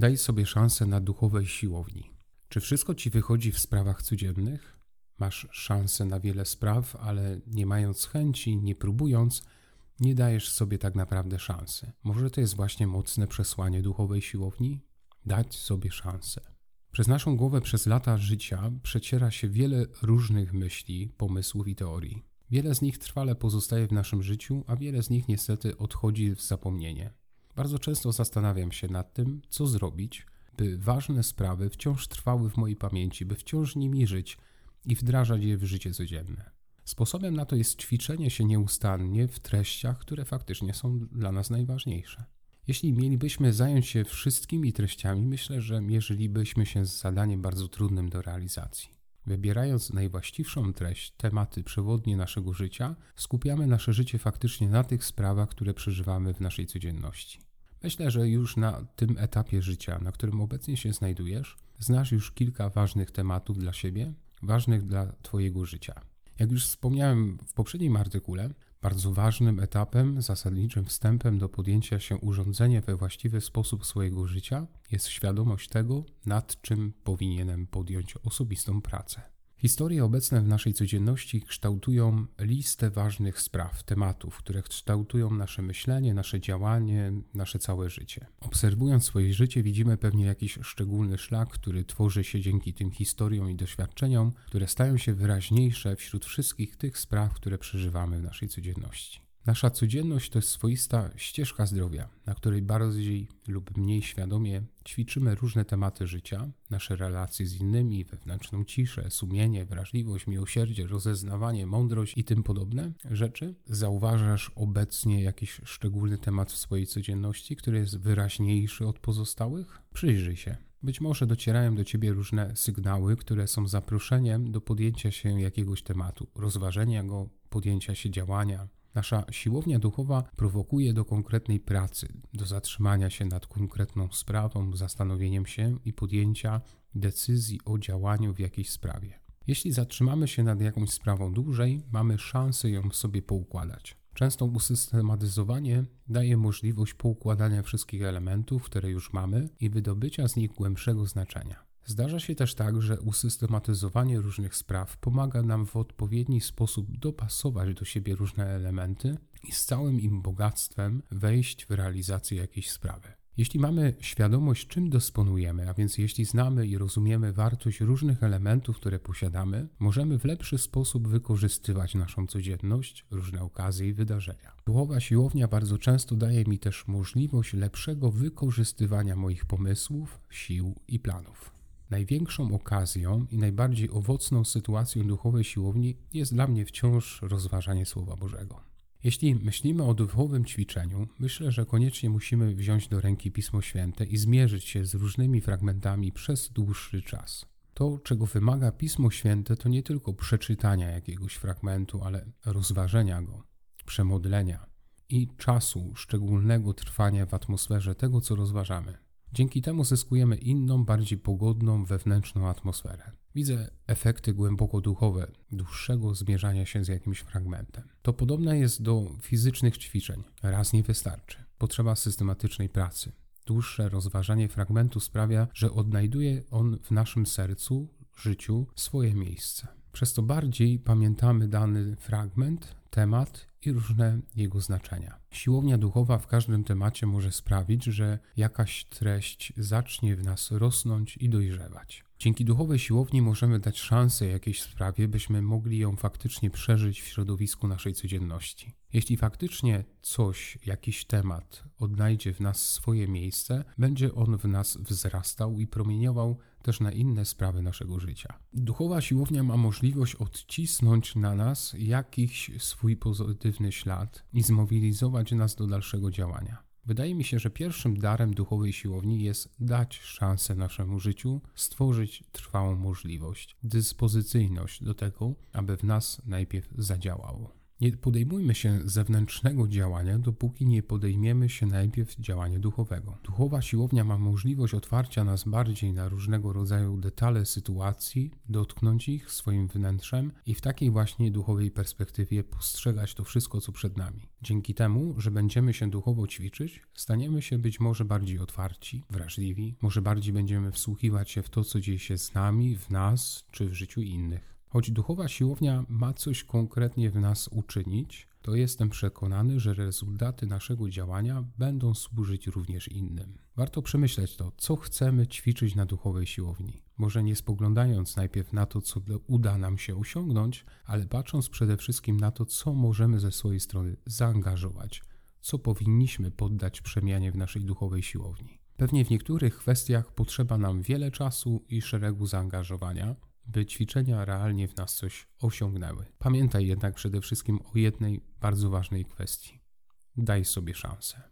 Daj sobie szansę na duchowej siłowni. Czy wszystko ci wychodzi w sprawach codziennych? Masz szansę na wiele spraw, ale nie mając chęci, nie próbując, nie dajesz sobie tak naprawdę szansy. Może to jest właśnie mocne przesłanie duchowej siłowni? Dać sobie szansę. Przez naszą głowę przez lata życia przeciera się wiele różnych myśli, pomysłów i teorii. Wiele z nich trwale pozostaje w naszym życiu, a wiele z nich niestety odchodzi w zapomnienie. Bardzo często zastanawiam się nad tym, co zrobić, by ważne sprawy wciąż trwały w mojej pamięci, by wciąż nimi żyć i wdrażać je w życie codzienne. Sposobem na to jest ćwiczenie się nieustannie w treściach, które faktycznie są dla nas najważniejsze. Jeśli mielibyśmy zająć się wszystkimi treściami, myślę, że mierzylibyśmy się z zadaniem bardzo trudnym do realizacji. Wybierając najwłaściwszą treść, tematy przewodnie naszego życia, skupiamy nasze życie faktycznie na tych sprawach, które przeżywamy w naszej codzienności. Myślę, że już na tym etapie życia, na którym obecnie się znajdujesz, znasz już kilka ważnych tematów dla siebie, ważnych dla Twojego życia. Jak już wspomniałem w poprzednim artykule, bardzo ważnym etapem, zasadniczym wstępem do podjęcia się urządzenia we właściwy sposób swojego życia jest świadomość tego, nad czym powinienem podjąć osobistą pracę. Historie obecne w naszej codzienności kształtują listę ważnych spraw, tematów, które kształtują nasze myślenie, nasze działanie, nasze całe życie. Obserwując swoje życie, widzimy pewnie jakiś szczególny szlak, który tworzy się dzięki tym historiom i doświadczeniom, które stają się wyraźniejsze wśród wszystkich tych spraw, które przeżywamy w naszej codzienności. Nasza codzienność to jest swoista ścieżka zdrowia, na której bardziej lub mniej świadomie ćwiczymy różne tematy życia, nasze relacje z innymi, wewnętrzną ciszę, sumienie, wrażliwość, miłosierdzie, rozeznawanie, mądrość i tym podobne rzeczy. Zauważasz obecnie jakiś szczególny temat w swojej codzienności, który jest wyraźniejszy od pozostałych? Przyjrzyj się. Być może docierają do ciebie różne sygnały, które są zaproszeniem do podjęcia się jakiegoś tematu, rozważenia go, podjęcia się działania, Nasza siłownia duchowa prowokuje do konkretnej pracy, do zatrzymania się nad konkretną sprawą, zastanowieniem się i podjęcia decyzji o działaniu w jakiejś sprawie. Jeśli zatrzymamy się nad jakąś sprawą dłużej, mamy szansę ją sobie poukładać. Często usystematyzowanie daje możliwość poukładania wszystkich elementów, które już mamy i wydobycia z nich głębszego znaczenia. Zdarza się też tak, że usystematyzowanie różnych spraw pomaga nam w odpowiedni sposób dopasować do siebie różne elementy i z całym im bogactwem wejść w realizację jakiejś sprawy. Jeśli mamy świadomość, czym dysponujemy, a więc jeśli znamy i rozumiemy wartość różnych elementów, które posiadamy, możemy w lepszy sposób wykorzystywać naszą codzienność, różne okazje i wydarzenia. Duchowa siłownia bardzo często daje mi też możliwość lepszego wykorzystywania moich pomysłów, sił i planów. Największą okazją i najbardziej owocną sytuacją duchowej siłowni jest dla mnie wciąż rozważanie Słowa Bożego. Jeśli myślimy o duchowym ćwiczeniu, myślę, że koniecznie musimy wziąć do ręki Pismo Święte i zmierzyć się z różnymi fragmentami przez dłuższy czas. To, czego wymaga Pismo Święte, to nie tylko przeczytania jakiegoś fragmentu, ale rozważenia go, przemodlenia i czasu szczególnego trwania w atmosferze tego, co rozważamy. Dzięki temu zyskujemy inną, bardziej pogodną, wewnętrzną atmosferę. Widzę efekty głęboko duchowe dłuższego zmierzania się z jakimś fragmentem. To podobne jest do fizycznych ćwiczeń. Raz nie wystarczy. Potrzeba systematycznej pracy. Dłuższe rozważanie fragmentu sprawia, że odnajduje on w naszym sercu, życiu swoje miejsce. Przez to bardziej pamiętamy dany fragment, temat i różne jego znaczenia. Siłownia duchowa w każdym temacie może sprawić, że jakaś treść zacznie w nas rosnąć i dojrzewać. Dzięki duchowej siłowni możemy dać szansę jakiejś sprawie, byśmy mogli ją faktycznie przeżyć w środowisku naszej codzienności. Jeśli faktycznie coś, jakiś temat odnajdzie w nas swoje miejsce, będzie on w nas wzrastał i promieniował też na inne sprawy naszego życia. Duchowa siłownia ma możliwość odcisnąć na nas jakiś swój pozytywny ślad i zmobilizować nas do dalszego działania. Wydaje mi się, że pierwszym darem duchowej siłowni jest dać szansę naszemu życiu, stworzyć trwałą możliwość, dyspozycyjność do tego, aby w nas najpierw zadziałało. Nie podejmujmy się zewnętrznego działania, dopóki nie podejmiemy się najpierw działania duchowego. Duchowa siłownia ma możliwość otwarcia nas bardziej na różnego rodzaju detale sytuacji, dotknąć ich swoim wnętrzem i w takiej właśnie duchowej perspektywie postrzegać to wszystko, co przed nami. Dzięki temu, że będziemy się duchowo ćwiczyć, staniemy się być może bardziej otwarci, wrażliwi, może bardziej będziemy wsłuchiwać się w to, co dzieje się z nami, w nas czy w życiu innych. Choć duchowa siłownia ma coś konkretnie w nas uczynić, to jestem przekonany, że rezultaty naszego działania będą służyć również innym. Warto przemyśleć to, co chcemy ćwiczyć na duchowej siłowni. Może nie spoglądając najpierw na to, co uda nam się osiągnąć, ale patrząc przede wszystkim na to, co możemy ze swojej strony zaangażować, co powinniśmy poddać przemianie w naszej duchowej siłowni. Pewnie w niektórych kwestiach potrzeba nam wiele czasu i szeregu zaangażowania, by ćwiczenia realnie w nas coś osiągnęły. Pamiętaj jednak przede wszystkim o jednej bardzo ważnej kwestii. Daj sobie szansę.